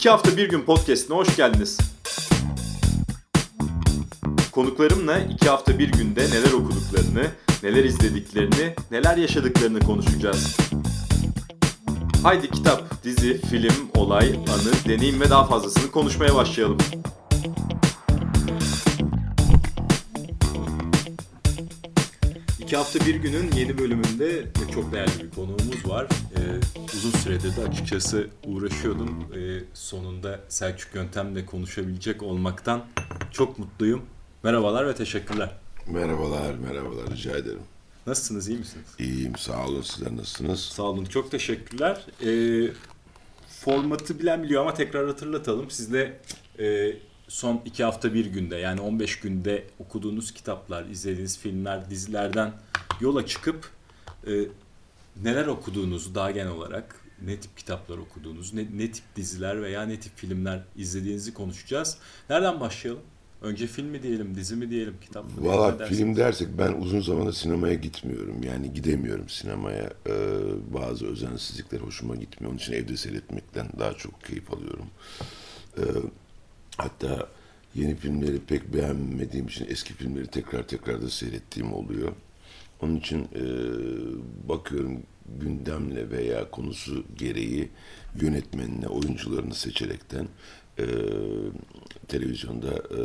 İki hafta bir gün podcastine hoş geldiniz. Konuklarımla iki hafta bir günde neler okuduklarını, neler izlediklerini, neler yaşadıklarını konuşacağız. Haydi kitap, dizi, film, olay, anı, deneyim ve daha fazlasını konuşmaya başlayalım. İki hafta bir günün yeni bölümünde çok değerli bir konuğumuz var. Ee, uzun süredir de açıkçası uğraşıyordum. Ee, sonunda Selçuk Yöntem'le konuşabilecek olmaktan çok mutluyum. Merhabalar ve teşekkürler. Merhabalar, merhabalar. Rica ederim. Nasılsınız, iyi misiniz? İyiyim, sağ olun. Sizler nasılsınız? Sağ olun, çok teşekkürler. Ee, formatı bilen biliyor ama tekrar hatırlatalım. Sizle e, son iki hafta bir günde yani 15 günde okuduğunuz kitaplar, izlediğiniz filmler, dizilerden yola çıkıp e, neler okuduğunuzu daha genel olarak ne tip kitaplar okuduğunuz, ne, ne tip diziler veya ne tip filmler izlediğinizi konuşacağız. Nereden başlayalım? Önce film mi diyelim, dizi mi diyelim, kitap mı diyelim? Valla film dersek ben uzun zamandır sinemaya gitmiyorum. Yani gidemiyorum sinemaya. Ee, bazı özensizlikler hoşuma gitmiyor. Onun için evde seyretmekten daha çok keyif alıyorum. Ee, hatta yeni filmleri pek beğenmediğim için eski filmleri tekrar tekrar da seyrettiğim oluyor. Onun için e, bakıyorum gündemle veya konusu gereği yönetmenine, oyuncularını seçerekten e, televizyonda e,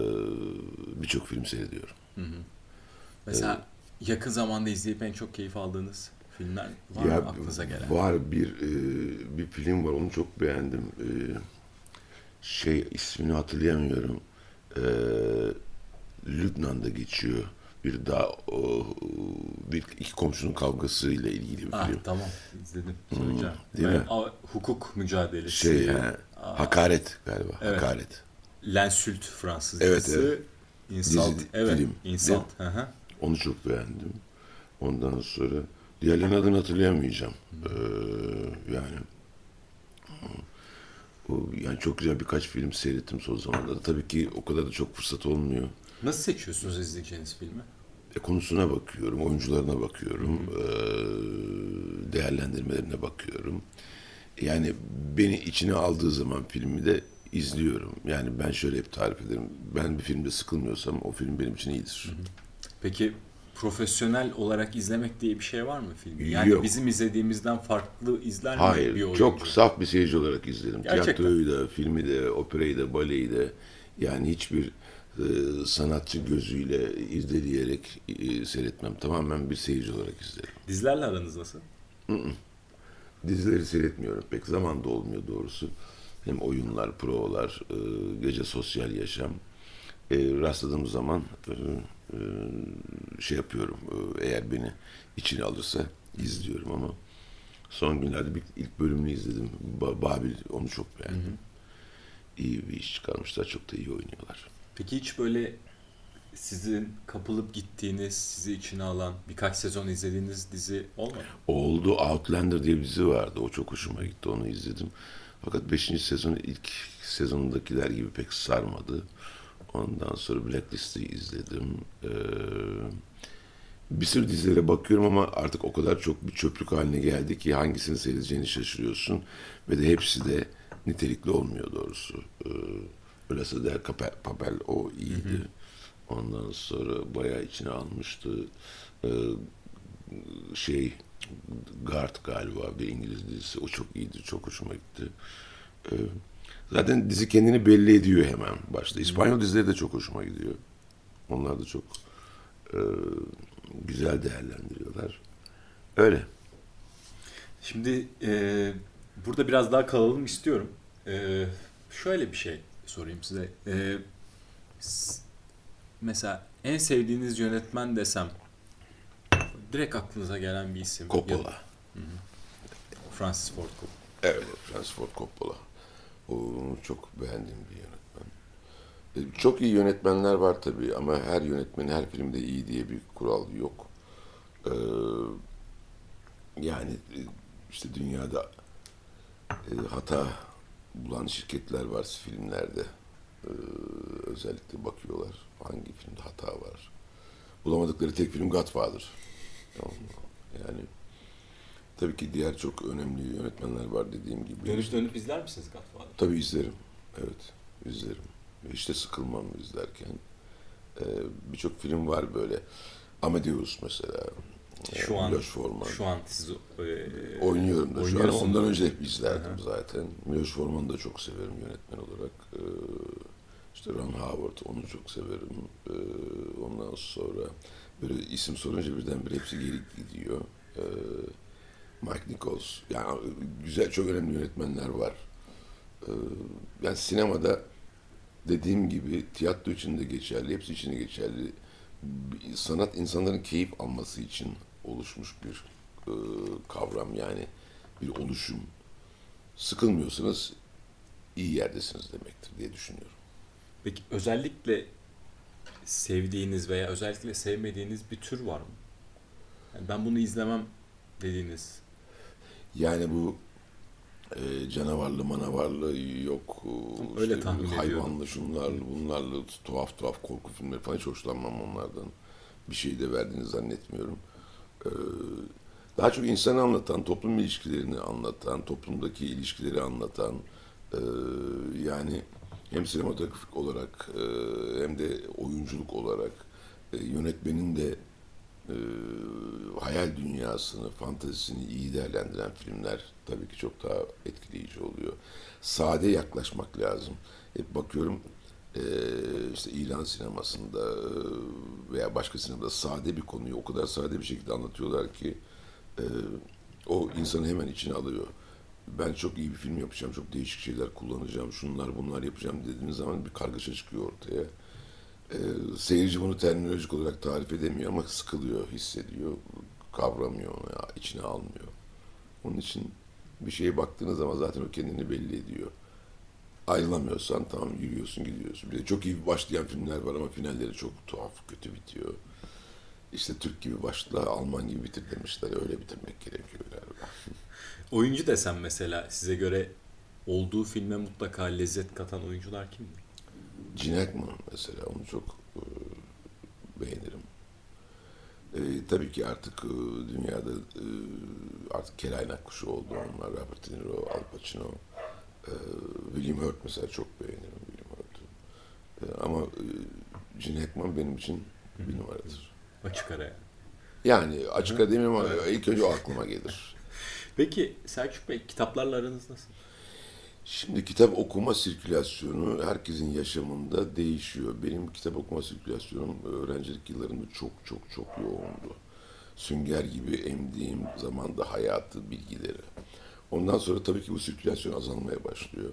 birçok film seyrediyorum. Mesela yakın zamanda izleyip en çok keyif aldığınız filmler var mı aklınıza gelen? Var bir e, bir film var onu çok beğendim. E, şey ismini hatırlayamıyorum. E, Lübnan'da geçiyor. Bir daha o, bir iki komşunun kavgası ile ilgili bir Ah, film. tamam izledim söyleyeceğim. değil Ben- mi? a- hukuk mücadelesi. Şey he, hakaret galiba. Evet. Hakaret. Lensült Fransızcası. Evet, evet. Insult. Dizi, evet. film. Insult. Hı hı. Onu çok beğendim. Ondan sonra diğerlerinin adını hatırlayamayacağım. Ee, yani yani çok güzel birkaç film seyrettim son zamanlarda. Tabii ki o kadar da çok fırsat olmuyor. Nasıl seçiyorsunuz izleyeceğiniz filmi? E, konusuna bakıyorum, oyuncularına bakıyorum, e, değerlendirmelerine bakıyorum. Yani beni içine aldığı zaman filmi de izliyorum. Yani ben şöyle hep tarif ederim. Ben bir filmde sıkılmıyorsam o film benim için iyidir. Peki profesyonel olarak izlemek diye bir şey var mı filmi? Yani Yok. bizim izlediğimizden farklı izler mi bir Hayır, oyuncu? çok saf bir seyirci olarak izledim. Gerçekten. Tiyatroyu da, filmi de, operayı da, baleyi de. Yani hiçbir e, sanatçı gözüyle izleyerek e, seyretmem. Tamamen bir seyirci olarak izlerim. Dizilerle aranız nasıl? Dizileri seyretmiyorum. Pek zaman da olmuyor doğrusu. Hem oyunlar, provalar, e, gece sosyal yaşam. E, rastladığım zaman e, e, şey yapıyorum. E, eğer beni içine alırsa izliyorum ama son günlerde bir ilk bölümünü izledim. Ba- Babil onu çok beğendim. İyi bir iş çıkarmışlar. Çok da iyi oynuyorlar. Peki hiç böyle sizin kapılıp gittiğiniz, sizi içine alan, birkaç sezon izlediğiniz dizi olmadı mı? Oldu Outlander diye bir dizi vardı. O çok hoşuma gitti. Onu izledim. Fakat 5. sezonu ilk sezonundakiler gibi pek sarmadı. Ondan sonra Blacklist'i izledim. Ee, bir sürü dizilere bakıyorum ama artık o kadar çok bir çöplük haline geldi ki hangisini seyredeceğini şaşırıyorsun. Ve de hepsi de nitelikli olmuyor doğrusu. Ee, Öyleyse der Papel, Papel o iyiydi. Ondan sonra bayağı içine almıştı. Ee, şey Guard galiba bir İngiliz dizisi. O çok iyiydi. Çok hoşuma gitti. Ee, zaten dizi kendini belli ediyor hemen başta. İspanyol dizileri de çok hoşuma gidiyor. Onlar da çok e, güzel değerlendiriyorlar. Öyle. Şimdi e, burada biraz daha kalalım istiyorum. E, şöyle bir şey sorayım size. E, s- mesela en sevdiğiniz yönetmen desem direkt aklınıza gelen bir isim. Coppola. Francis Ford Coppola. Evet, Francis Ford Coppola. O çok beğendiğim bir yönetmen. E, Çok iyi yönetmenler var tabii ama her yönetmen her filmde iyi diye bir kural yok. Ee, yani e, işte dünyada e, hata bulan şirketler var filmlerde. Ee, özellikle bakıyorlar hangi filmde hata var. Bulamadıkları tek film Godfather. Tamam? Yani Tabii ki diğer çok önemli yönetmenler var dediğim gibi. Dönüp dönüp izler misiniz Godfather? Tabii izlerim. Evet, izlerim. Hiç de sıkılmam izlerken. Ee, Birçok film var böyle. Amadeus mesela. Şu Ee, an Miloš Forman. şu an siz e, Oynuyorum da şu an. Ondan önce hep izlerdim Aha. zaten. Miloš Forman'ı da çok severim yönetmen olarak. Ee, işte Ron Howard onu çok severim. Ee, ondan sonra böyle isim sorunca birdenbire hepsi geri gidiyor. Ee, Mike Nichols. Yani güzel, çok önemli yönetmenler var. Ee, yani sinemada dediğim gibi tiyatro için de geçerli, hepsi için de geçerli. Sanat insanların keyif alması için oluşmuş bir e, kavram yani bir oluşum. Sıkılmıyorsanız iyi yerdesiniz demektir diye düşünüyorum. Peki özellikle sevdiğiniz veya özellikle sevmediğiniz bir tür var mı? Yani ben bunu izlemem dediğiniz. Yani bu e, canavarlı manavarlı yok e, Öyle tahmin hayvanlı ediyordum. şunlarlı bunlarlı tuhaf tuhaf korku filmleri falan hiç hoşlanmam onlardan. Bir şey de verdiğini zannetmiyorum. E, daha çok insanı anlatan, toplum ilişkilerini anlatan, toplumdaki ilişkileri anlatan e, yani hem sinematografik olarak e, hem de oyunculuk olarak e, yönetmenin de e, hayal dünyasını, fantezisini iyi değerlendiren filmler tabii ki çok daha etkileyici oluyor. Sade yaklaşmak lazım. Hep bakıyorum e, işte İran sinemasında e, veya başka sinemada sade bir konuyu o kadar sade bir şekilde anlatıyorlar ki e, o insanı hemen içine alıyor. Ben çok iyi bir film yapacağım, çok değişik şeyler kullanacağım, şunlar bunlar yapacağım dediğiniz zaman bir kargaşa çıkıyor ortaya. Ee, seyirci bunu terminolojik olarak tarif edemiyor ama sıkılıyor, hissediyor, kavramıyor onu, ya, içine almıyor. Onun için bir şeye baktığınız zaman zaten o kendini belli ediyor. Ayrılamıyorsan tamam yürüyorsun gidiyorsun. Bir de çok iyi başlayan filmler var ama finalleri çok tuhaf, kötü bitiyor. İşte Türk gibi başla, Alman gibi bitir demişler. Öyle bitirmek gerekiyor galiba. Oyuncu desem mesela size göre olduğu filme mutlaka lezzet katan oyuncular kimdir? Gene Hackman mesela onu çok e, beğenirim. E, tabii ki artık e, dünyada e, artık kelaynak kuşu oldu onlar. Robert De Niro, Al Pacino, e, William Hurt mesela çok beğenirim William Hurt'u. E, ama e, Gene Hackman benim için bir numaradır. Açık ara yani. Yani açık demeyeyim ama ilk önce o aklıma gelir. Peki Selçuk Bey kitaplarla aranız nasıl? Şimdi kitap okuma sirkülasyonu herkesin yaşamında değişiyor. Benim kitap okuma sirkülasyonum öğrencilik yıllarımda çok çok çok yoğundu. Sünger gibi emdiğim zamanda hayatı, bilgileri. Ondan sonra tabii ki bu sirkülasyon azalmaya başlıyor.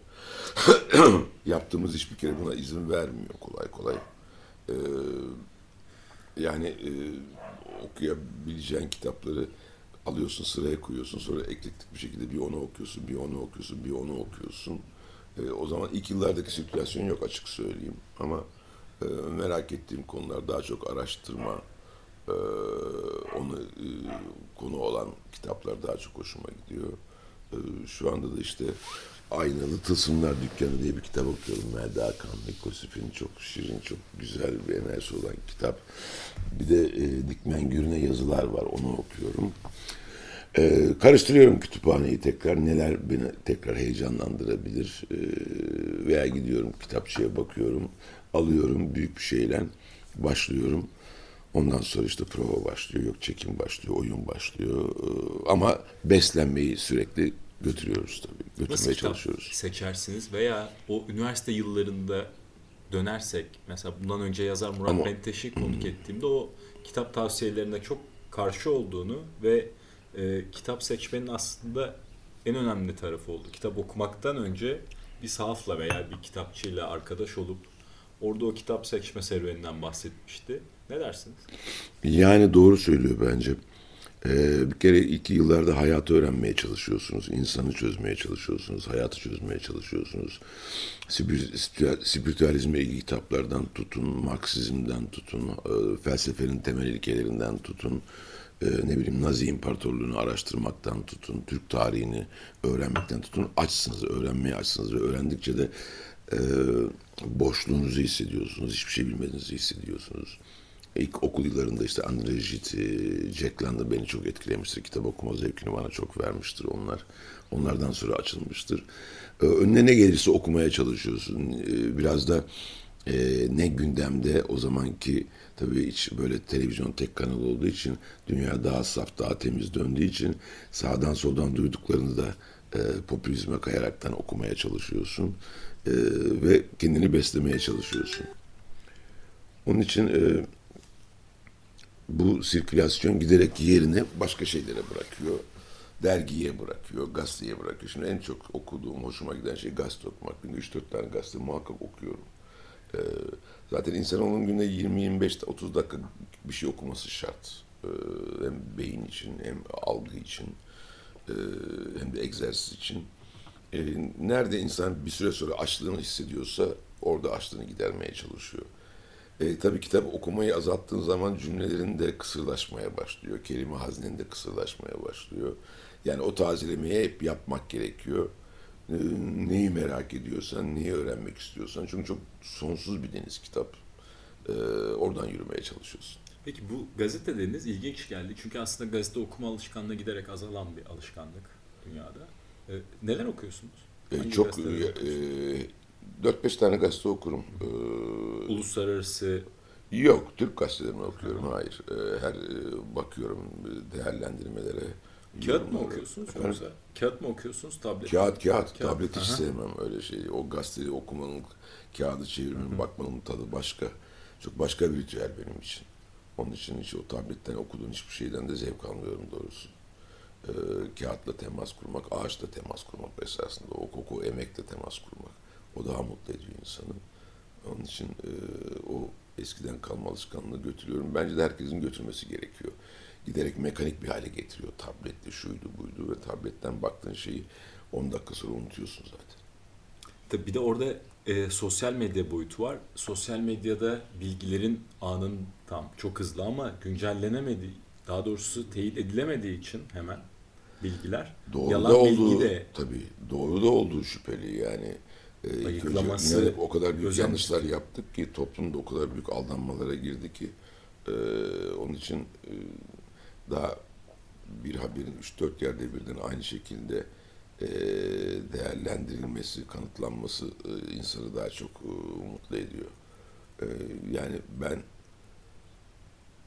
Yaptığımız iş bir kere buna izin vermiyor kolay kolay. Ee, yani e, okuyabileceğin kitapları alıyorsun sıraya koyuyorsun sonra eklektik bir şekilde bir onu okuyorsun bir onu okuyorsun bir onu okuyorsun. E, o zaman ilk yıllardaki sirkülasyon yok açık söyleyeyim. Ama e, merak ettiğim konular daha çok araştırma e, onu e, konu olan kitaplar daha çok hoşuma gidiyor şu anda da işte Aynalı Tılsımlar Dükkanı diye bir kitap okuyorum. Melda Hakan Nikosif'in çok şirin, çok güzel bir enerjisi olan kitap. Bir de e, Dikmen Gürüne yazılar var, onu okuyorum. E, karıştırıyorum kütüphaneyi tekrar, neler beni tekrar heyecanlandırabilir. E, veya gidiyorum kitapçıya bakıyorum, alıyorum büyük bir şeyle, başlıyorum. Ondan sonra işte prova başlıyor, yok çekim başlıyor, oyun başlıyor. Ama beslenmeyi sürekli götürüyoruz tabii. Götürmeye Nasıl çalışıyoruz. seçersiniz veya o üniversite yıllarında dönersek mesela bundan önce yazar Murat Ama- Menteş'i konuk ettiğimde o kitap tavsiyelerine çok karşı olduğunu ve e, kitap seçmenin aslında en önemli tarafı oldu. Kitap okumaktan önce bir sahafla veya bir kitapçıyla arkadaş olup orada o kitap seçme serüveninden bahsetmişti. Ne dersiniz? Yani doğru söylüyor bence. Ee, bir kere ilk yıllarda hayatı öğrenmeye çalışıyorsunuz. insanı çözmeye çalışıyorsunuz. Hayatı çözmeye çalışıyorsunuz. Spiritüalizme ilgili kitaplardan tutun, Marksizmden tutun, e, felsefenin temel ilkelerinden tutun, e, ne bileyim Nazi İmparatorluğunu araştırmaktan tutun, Türk tarihini öğrenmekten tutun. Açsınız, öğrenmeye açsınız ve öğrendikçe de e, boşluğunuzu hissediyorsunuz. Hiçbir şey bilmediğinizi hissediyorsunuz. İlk okul yıllarında işte André Gide, Jack London beni çok etkilemiştir. Kitap okuma zevkini bana çok vermiştir onlar. Onlardan sonra açılmıştır. Ee, önüne ne gelirse okumaya çalışıyorsun. Ee, biraz da e, ne gündemde o zamanki tabii hiç böyle televizyon tek kanal olduğu için dünya daha saf, daha temiz döndüğü için sağdan soldan duyduklarını da e, popülizme kayaraktan okumaya çalışıyorsun. E, ve kendini beslemeye çalışıyorsun. Onun için e, bu sirkülasyon giderek yerini başka şeylere bırakıyor. Dergiye bırakıyor, gazeteye bırakıyor. Şimdi en çok okuduğum, hoşuma giden şey gazete okumak. Günde 3-4 tane gazete muhakkak okuyorum. Ee, zaten insanoğlunun günde 20-25-30 dakika bir şey okuması şart. Ee, hem beyin için, hem algı için, e, hem de egzersiz için. Ee, nerede insan bir süre sonra açlığını hissediyorsa orada açlığını gidermeye çalışıyor. E, tabii kitap okumayı azalttığın zaman cümlelerin de kısırlaşmaya başlıyor. Kelime haznen de kısırlaşmaya başlıyor. Yani o tazelemeyi hep yapmak gerekiyor. E, neyi merak ediyorsan, neyi öğrenmek istiyorsan. Çünkü çok sonsuz bir deniz kitap. E, oradan yürümeye çalışıyorsun. Peki bu gazete dediğiniz ilginç geldi. Çünkü aslında gazete okuma alışkanlığı giderek azalan bir alışkanlık dünyada. E, neler okuyorsunuz? E, Hangi çok e, 4-5 tane gazete okurum. E, Uluslararası Yok, Türk gazetelerini okuyorum. Hayır. E, her e, bakıyorum değerlendirmelere. kağıt mı okuyorsunuz Efendim? yoksa? Kağıt mı okuyorsunuz, tablet? Kağıt, kağıt. Kağıt. Tablet hiç Aha. sevmem öyle şeyi. O gazeteyi okumanın, kağıdı çevirmenin, bakmanın tadı başka. Çok başka bir ritüel benim için. Onun için hiç o tabletten okuduğun hiçbir şeyden de zevk almıyorum doğrusu. Ee, kağıtla temas kurmak, ağaçla temas kurmak esasında. O koku, emekle temas kurmak. O daha mutlu ediyor insanı. Onun için e, o eskiden kalma alışkanlığı götürüyorum. Bence de herkesin götürmesi gerekiyor. Giderek mekanik bir hale getiriyor. Tabletle şuydu buydu ve tabletten baktığın şeyi 10 dakika sonra unutuyorsun zaten. Tabii bir de orada e, sosyal medya boyutu var. Sosyal medyada bilgilerin anın tam çok hızlı ama güncellenemediği, daha doğrusu teyit edilemediği için hemen bilgiler. Doğru Yalan da bilgi olduğu, de tabii doğru da olduğu şüpheli yani. E, Ayıklaması inanıp o kadar büyük özen yanlışlar yaptık ki toplumda o kadar büyük aldanmalara girdi ki e, onun için e, daha bir haberin 3-4 yerde birden aynı şekilde e, değerlendirilmesi, kanıtlanması e, insanı daha çok e, mutlu ediyor. E, yani ben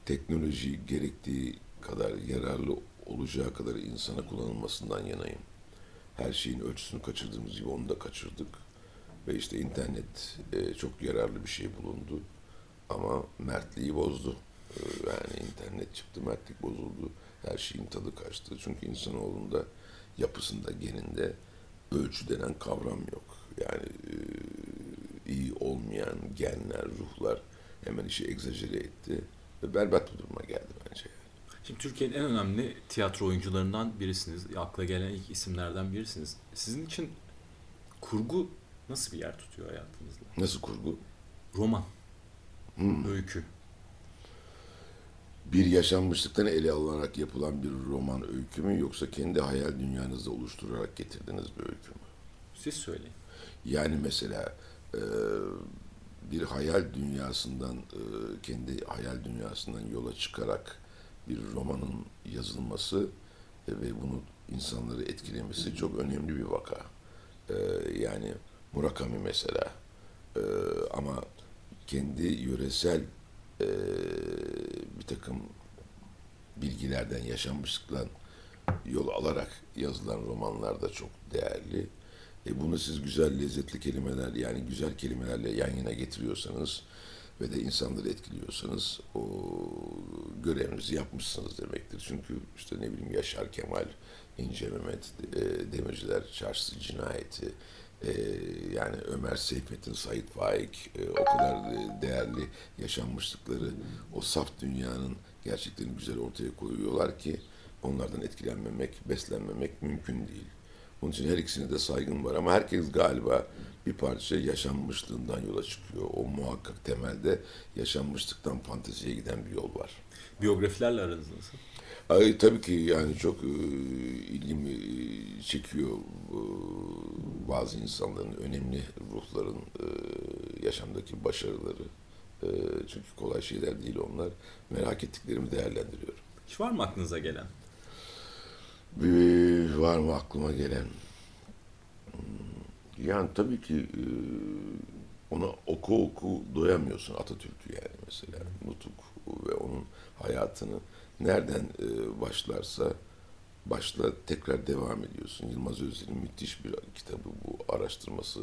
teknoloji gerektiği kadar yararlı olacağı kadar insana kullanılmasından yanayım. Her şeyin ölçüsünü kaçırdığımız gibi onu da kaçırdık. Ve işte internet e, çok yararlı bir şey bulundu. Ama mertliği bozdu. E, yani internet çıktı, mertlik bozuldu. Her şeyin tadı kaçtı. Çünkü insanoğlunda yapısında, geninde ölçü denen kavram yok. Yani e, iyi olmayan genler, ruhlar hemen işi egzajere etti. Ve berbat bir duruma geldi bence. Şimdi Türkiye'nin en önemli tiyatro oyuncularından birisiniz. Akla gelen ilk isimlerden birisiniz. Sizin için kurgu nasıl bir yer tutuyor hayatınızda? Nasıl kurgu? Roman, Hmm. öykü. Bir yaşanmışlıktan ele alınarak yapılan bir roman öykü mü yoksa kendi hayal dünyanızda oluşturarak getirdiğiniz bir öykü mü? Siz söyleyin. Yani mesela e, bir hayal dünyasından, e, kendi hayal dünyasından yola çıkarak bir romanın yazılması e, ve bunu insanları etkilemesi çok önemli bir vaka. E, yani Murakami mesela e, ama kendi yöresel e, bir takım bilgilerden, yaşanmışlıktan yol alarak yazılan romanlar da çok değerli. E bunu siz güzel, lezzetli kelimeler yani güzel kelimelerle yan yana getiriyorsanız ve de insanları etkiliyorsanız o görevinizi yapmışsınız demektir. Çünkü işte ne bileyim Yaşar Kemal, İnce Mehmet, e, Demirciler Çarşısı Cinayeti, e, yani Ömer Seyfettin, Sait Faik e, o kadar değerli yaşanmışlıkları o saf dünyanın gerçeklerini güzel ortaya koyuyorlar ki onlardan etkilenmemek, beslenmemek mümkün değil. Onun için her ikisine de saygım var ama herkes galiba bir parça yaşanmışlığından yola çıkıyor. O muhakkak temelde yaşanmışlıktan fanteziye giden bir yol var. Biyografilerle aranız nasıl? Ay, tabii ki yani çok e, ilgimi e, çekiyor e, bazı insanların önemli ruhların e, yaşamdaki başarıları E, çünkü kolay şeyler değil onlar. Merak ettiklerimi değerlendiriyorum. Hiç var mı aklınıza gelen? Bir, var mı aklıma gelen? Hmm, Yani tabii ki e, ona oku oku doyamıyorsun Atatürk'ü yani mesela. Nutuk ve onun hayatını nereden e, başlarsa başla tekrar devam ediyorsun. Yılmaz Özdel'in müthiş bir kitabı bu araştırması.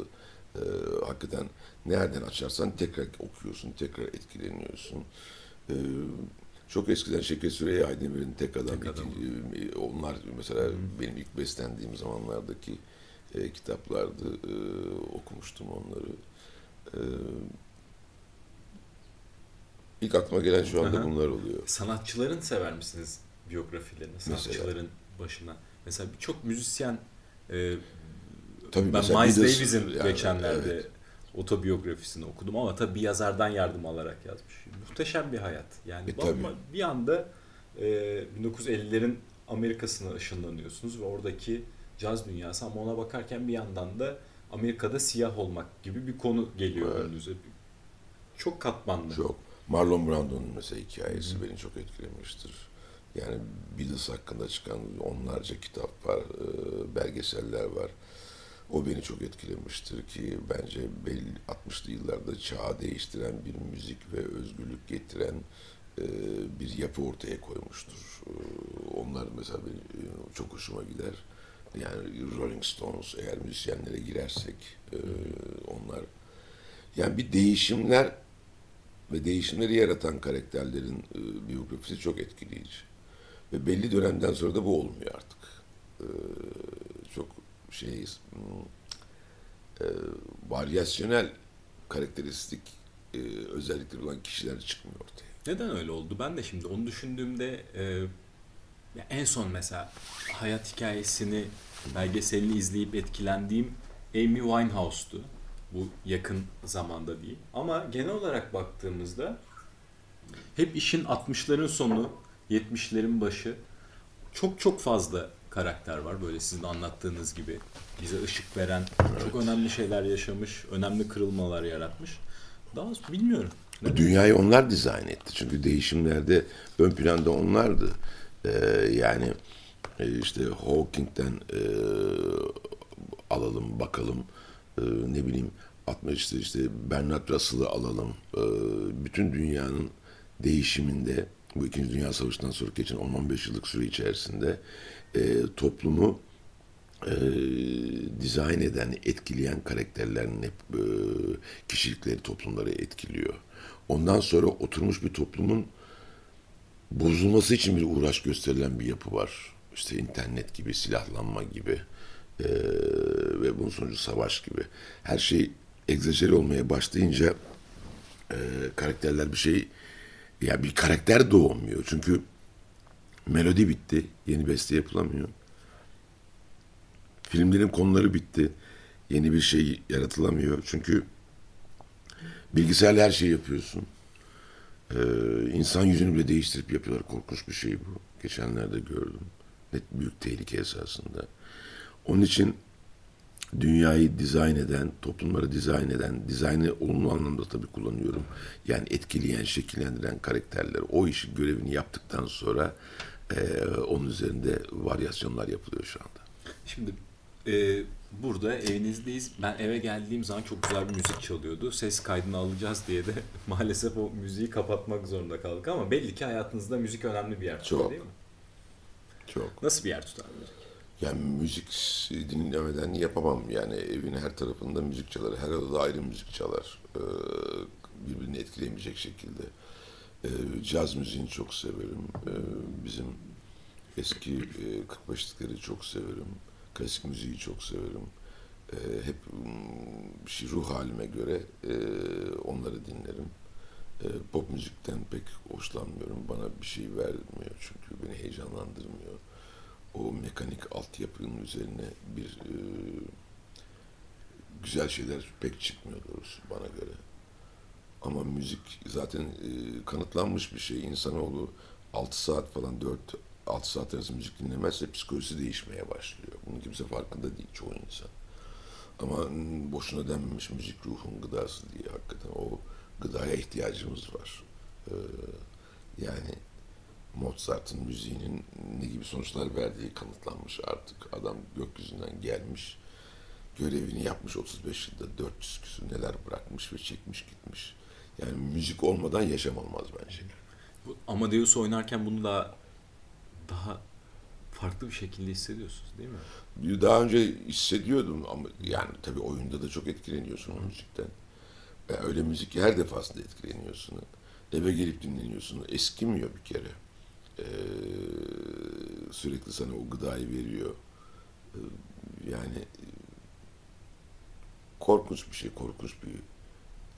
E, hakikaten nereden açarsan tekrar okuyorsun, tekrar etkileniyorsun. Çok eskiden Şeker Süreyya Aydemir'in Tek Adam, Tek Adam. iki- e, onlar mesela benim ilk beslendiğim zamanlardaki e, kitaplardı. E, okumuştum onları. E, ilk aklıma gelen şu anda Aha. bunlar oluyor. Sanatçıların sever misiniz biyografilerini? Sanatçıların başına. Mesela birçok müzisyen e, Tabii ben mesela Miles Davis'in yani, geçenlerde evet. Otobiyografisini okudum ama tabii bir yazardan yardım alarak yazmış. Muhteşem bir hayat. Yani E, tabii. bir anda e, 1950'lerin Amerika'sına ışınlanıyorsunuz ve oradaki caz dünyası ama ona bakarken bir yandan da Amerika'da siyah olmak gibi bir konu geliyor Evet. önünüze. Çok katmanlı. Çok. Marlon Brando'nun mesela hikayesi beni çok etkilemiştir. Yani Beatles hakkında çıkan onlarca kitap var, e, belgeseller var. O beni çok etkilemiştir ki bence belli 60'lı yıllarda çağı değiştiren bir müzik ve özgürlük getiren e, bir yapı ortaya koymuştur. E, Onlar mesela benim, e, çok hoşuma gider. Yani Rolling Stones eğer müzisyenlere girersek e, onlar yani bir değişimler ve değişimleri yaratan karakterlerin e, biyografisi çok etkileyici. Ve belli dönemden sonra da bu olmuyor artık. E, şey e, varyasyonel karakteristik e, özellikleri olan kişiler çıkmıyor ortaya. Neden öyle oldu? Ben de şimdi onu düşündüğümde e, ya en son mesela hayat hikayesini belgeselini izleyip etkilendiğim Amy Winehouse'tu. Bu yakın zamanda değil. Ama genel olarak baktığımızda hep işin 60'ların sonu, 70'lerin başı çok çok fazla karakter var. Böyle sizin anlattığınız gibi bize ışık veren, çok önemli şeyler yaşamış, önemli kırılmalar yaratmış. Daha bilmiyorum. Bu dünyayı onlar dizayn etti. Çünkü değişimlerde ön planda onlardı. Ee, yani e, işte Hawking'den e, alalım bakalım e, ne bileyim 60'ta işte Bernard Russell'ı alalım. E, bütün dünyanın değişiminde bu İkinci Dünya Savaşı'ndan sonra geçen 10-15 yıllık süre içerisinde e, toplumu e, dizayn eden, etkileyen karakterlerin hep e, kişilikleri toplumları etkiliyor. Ondan sonra oturmuş bir toplumun bozulması için bir uğraş gösterilen bir yapı var. İşte internet gibi, silahlanma gibi e, ve bunun sonucu savaş gibi. Her şey egzajere olmaya başlayınca e, karakterler bir şey, ya bir karakter doğmuyor. Çünkü melodi bitti, yeni beste yapılamıyor. Filmlerin konuları bitti. Yeni bir şey yaratılamıyor. Çünkü bilgisayarla her şeyi yapıyorsun. Ee, insan yüzünü bile değiştirip yapıyorlar. Korkunç bir şey bu. Geçenlerde gördüm. Net büyük tehlike esasında. Onun için dünyayı dizayn eden, toplumları dizayn eden, dizaynı olumlu anlamda tabii kullanıyorum. Yani etkileyen, şekillendiren karakterler o işi görevini yaptıktan sonra e, onun üzerinde varyasyonlar yapılıyor şu anda. Şimdi e, burada evinizdeyiz. Ben eve geldiğim zaman çok güzel bir müzik çalıyordu. Ses kaydını alacağız diye de maalesef o müziği kapatmak zorunda kaldık ama belli ki hayatınızda müzik önemli bir yer tutuyor Çok. değil mi? Çok. Nasıl bir yer tutar müzik? Yani müzik dinlemeden yapamam. Yani evin her tarafında müzik çalar. Her odada ayrı müzik çalar. Ee, birbirini etkilemeyecek şekilde. Ee, caz müziğini çok severim. Ee, bizim eski e, 45'likleri çok severim. Klasik müziği çok severim. Ee, hep mm, şey, ruh halime göre e, onları dinlerim. E, pop müzikten pek hoşlanmıyorum. Bana bir şey vermiyor çünkü beni heyecanlandırmıyor o mekanik altyapının üzerine bir e, güzel şeyler pek çıkmıyor doğrusu bana göre. Ama müzik zaten e, kanıtlanmış bir şey. İnsanoğlu 6 saat falan 4 6 saat arası müzik dinlemezse psikolojisi değişmeye başlıyor. Bunun kimse farkında değil çoğu insan. Ama mm, boşuna denmemiş müzik ruhun gıdası diye hakikaten o gıdaya ihtiyacımız var. Ee, yani Mozart'ın müziğinin ne gibi sonuçlar verdiği kanıtlanmış artık. Adam gökyüzünden gelmiş, görevini yapmış 35 yılda 400 küsur neler bırakmış ve çekmiş gitmiş. Yani müzik olmadan yaşam olmaz bence. Bu Amadeus oynarken bunu da daha farklı bir şekilde hissediyorsunuz değil mi? Daha önce hissediyordum ama yani tabii oyunda da çok etkileniyorsun o müzikten. Yani öyle müzik her defasında etkileniyorsun. Eve gelip dinleniyorsun. Eskimiyor bir kere. Ee, sürekli sana o gıdayı veriyor. Ee, yani korkunç bir şey, korkunç bir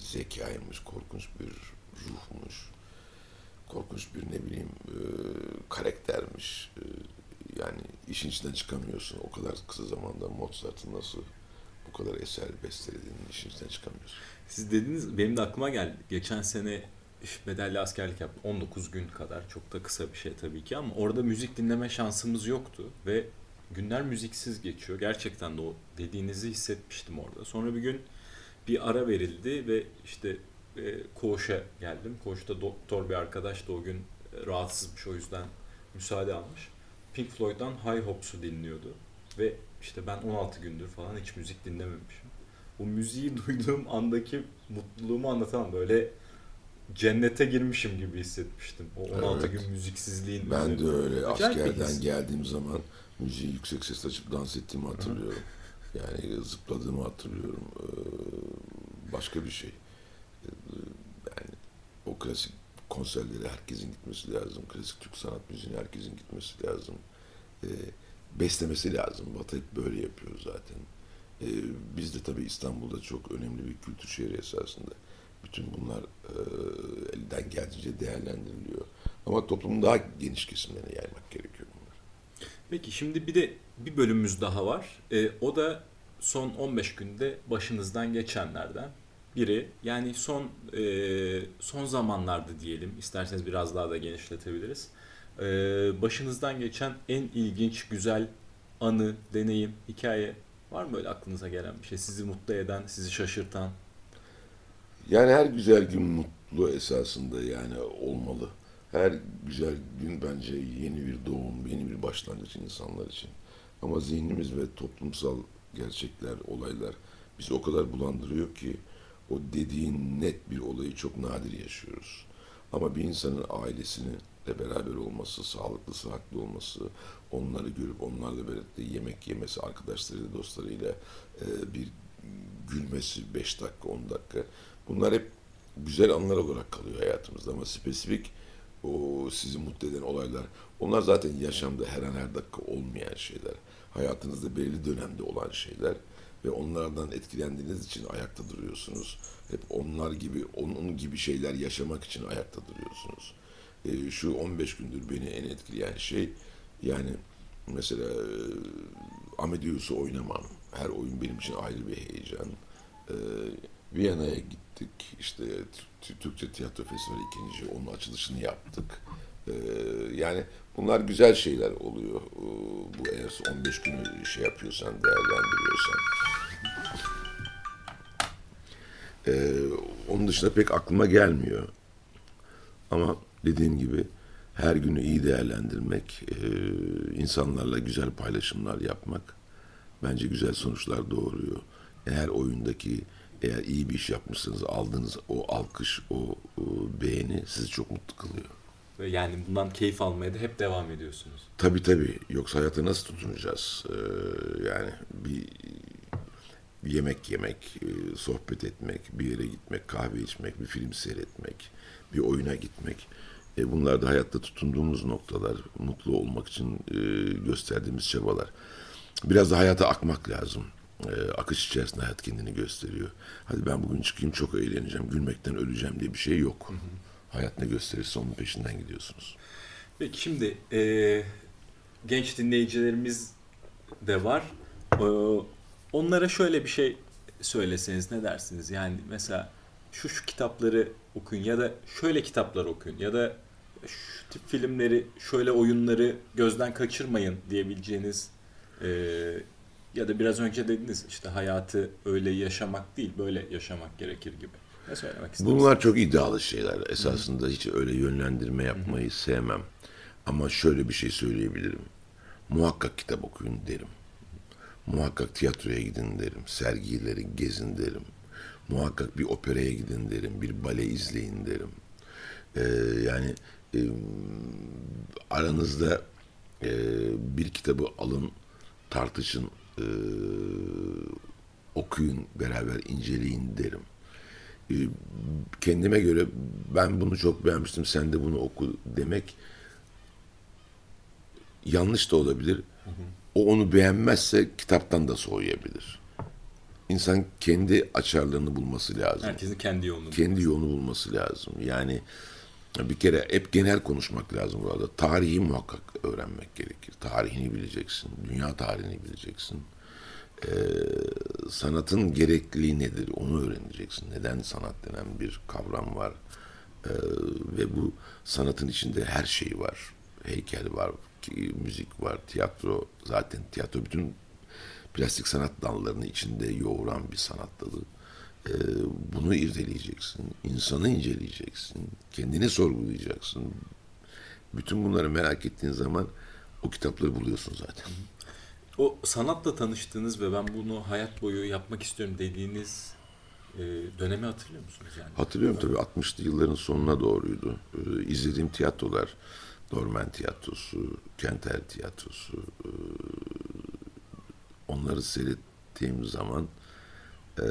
zekaymış, korkunç bir ruhmuş, korkunç bir ne bileyim e, karaktermiş. E, yani işin içinden çıkamıyorsun. O kadar kısa zamanda Mozart'ın nasıl bu kadar eser bestelediğini işin içinden çıkamıyorsun. Siz dediniz, benim de aklıma geldi. Geçen sene bedelli askerlik yaptım. 19 gün kadar. Çok da kısa bir şey tabii ki ama orada müzik dinleme şansımız yoktu ve günler müziksiz geçiyor. Gerçekten de o dediğinizi hissetmiştim orada. Sonra bir gün bir ara verildi ve işte e, koğuşa geldim. Koğuşta doktor bir arkadaş da o gün e, rahatsızmış o yüzden müsaade almış. Pink Floyd'dan High Hopes'u dinliyordu. Ve işte ben 16 gündür falan hiç müzik dinlememişim. Bu müziği duyduğum andaki mutluluğumu anlatamam. Böyle cennete girmişim gibi hissetmiştim. O 16 Evet. gün müziksizliğin Ben de üzerine. öyle Acayip bir askerden geldiğim zaman müziği yüksek sesle açıp dans ettiğimi hatırlıyorum. Yani zıpladığımı hatırlıyorum. Ee, Başka bir şey. Ee, Yani o klasik konserlere herkesin gitmesi lazım. Klasik Türk sanat müziğine herkesin gitmesi lazım. Ee, Beslemesi lazım. Batı hep böyle yapıyor zaten. Ee, Biz de tabii İstanbul'da çok önemli bir kültür şehri esasında. Bütün bunlar e, elden geldiğince değerlendiriliyor. Ama toplumun daha geniş kesimlerine yaymak gerekiyor bunlar. Peki şimdi bir de bir bölümümüz daha var. Ee, o da son 15 günde başınızdan geçenlerden biri. Yani son e, son zamanlarda diyelim. İsterseniz biraz daha da genişletebiliriz. Ee, başınızdan geçen en ilginç, güzel anı, deneyim, hikaye var mı öyle aklınıza gelen bir şey? Sizi mutlu eden, sizi şaşırtan? Yani her güzel gün mutlu esasında yani olmalı. Her güzel gün bence yeni bir doğum, yeni bir başlangıç insanlar için. Ama zihnimiz ve toplumsal gerçekler, olaylar bizi o kadar bulandırıyor ki o dediğin net bir olayı çok nadir yaşıyoruz. Ama bir insanın ailesini de beraber olması, sağlıklı, sıhhatli olması, onları görüp onlarla birlikte yemek yemesi, arkadaşlarıyla, dostlarıyla e, bir gülmesi 5 dakika, 10 dakika. Bunlar hep güzel anlar olarak kalıyor hayatımızda ama spesifik o sizi mutlu eden olaylar onlar zaten yaşamda her an her dakika olmayan şeyler. Hayatınızda belirli dönemde olan şeyler ve onlardan etkilendiğiniz için ayakta duruyorsunuz. Hep onlar gibi, onun gibi şeyler yaşamak için ayakta duruyorsunuz. Ee, şu 15 gündür beni en etkileyen şey yani mesela e, Amadeus'u oynamam. Her oyun benim için ayrı bir heyecan. Ee, Viyana'ya gittik. İşte Tü- Türkçe Tiyatro Festivali ikinci onun açılışını yaptık. Ee, yani bunlar güzel şeyler oluyor. Ee, bu eğer 15 günü şey yapıyorsan, değerlendiriyorsan. Ee, onun dışında pek aklıma gelmiyor. Ama dediğim gibi her günü iyi değerlendirmek, e, insanlarla güzel paylaşımlar yapmak bence güzel sonuçlar doğuruyor. Eğer oyundaki eğer iyi bir iş yapmışsınız aldığınız o alkış, o, o beğeni sizi çok mutlu kılıyor. Ve yani bundan keyif almaya da hep devam ediyorsunuz. Tabii tabii. Yoksa hayata nasıl tutunacağız? Ee, yani bir, yemek yemek, e, sohbet etmek, bir yere gitmek, kahve içmek, bir film seyretmek, bir oyuna gitmek. E, bunlar da hayatta tutunduğumuz noktalar. Mutlu olmak için e, gösterdiğimiz çabalar. Biraz da hayata akmak lazım. E, akış içerisinde hayat kendini gösteriyor. Hadi ben bugün çıkayım çok eğleneceğim, gülmekten öleceğim diye bir şey yok. Hayat ne gösterirse onun peşinden gidiyorsunuz. Peki şimdi e, genç dinleyicilerimiz de var. E, onlara şöyle bir şey söyleseniz ne dersiniz? Yani mesela şu şu kitapları okuyun ya da şöyle kitaplar okuyun ya da şu tip filmleri, şöyle oyunları gözden kaçırmayın diyebileceğiniz e, ya da biraz önce dediniz işte hayatı öyle yaşamak değil böyle yaşamak gerekir gibi. Söylemek? Bunlar çok iddialı şeyler. Esasında hiç öyle yönlendirme yapmayı sevmem. Ama şöyle bir şey söyleyebilirim. Muhakkak kitap okuyun derim. Muhakkak tiyatroya gidin derim. Sergileri gezin derim. Muhakkak bir operaya gidin derim. Bir bale izleyin derim. Ee, yani e, aranızda e, bir kitabı alın, tartışın, e, okuyun, beraber inceleyin derim. E, kendime göre ben bunu çok beğenmiştim, sen de bunu oku demek yanlış da olabilir. O onu beğenmezse kitaptan da soğuyabilir. İnsan kendi açarlarını bulması lazım Herkesin kendi yolunu. kendi yolunu bulması lazım. Yani bir kere hep genel konuşmak lazım bu arada. Tarihi muhakkak öğrenmek gerekir. Tarihini bileceksin. Dünya tarihini bileceksin. Ee, sanatın gerekliliği nedir onu öğreneceksin. Neden sanat denen bir kavram var. Ee, ve bu sanatın içinde her şey var. Heykel var, müzik var, tiyatro. Zaten tiyatro bütün plastik sanat dallarını içinde yoğuran bir sanat dalı. Ee, bunu irdeleyeceksin, insanı inceleyeceksin, kendini sorgulayacaksın. Bütün bunları merak ettiğin zaman o kitapları buluyorsun zaten. O sanatla tanıştığınız ve ben bunu hayat boyu yapmak istiyorum dediğiniz e, dönemi hatırlıyor musunuz yani? Hatırlıyorum tabii 60'lı yılların sonuna doğruydu. Ee, izlediğim tiyatrolar, Dormen Tiyatrosu, Kenter Tiyatrosu, ee, onları seyrettiğim zaman ee,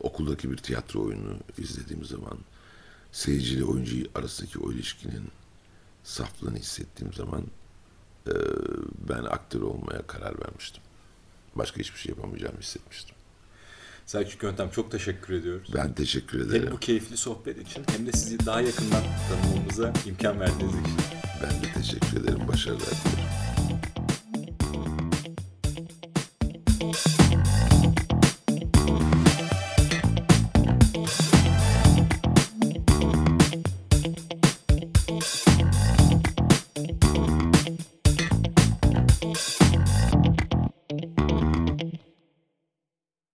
okuldaki bir tiyatro oyunu izlediğim zaman seyirciyle oyuncu arasındaki o ilişkinin saflığını hissettiğim zaman ben aktör olmaya karar vermiştim. Başka hiçbir şey yapamayacağımı hissetmiştim. Selçuk Yöntem çok teşekkür ediyoruz. Ben teşekkür ederim. Hem bu keyifli sohbet için hem de sizi daha yakından tanımamıza imkan verdiğiniz için. Ben de teşekkür ederim. Başarılar dilerim.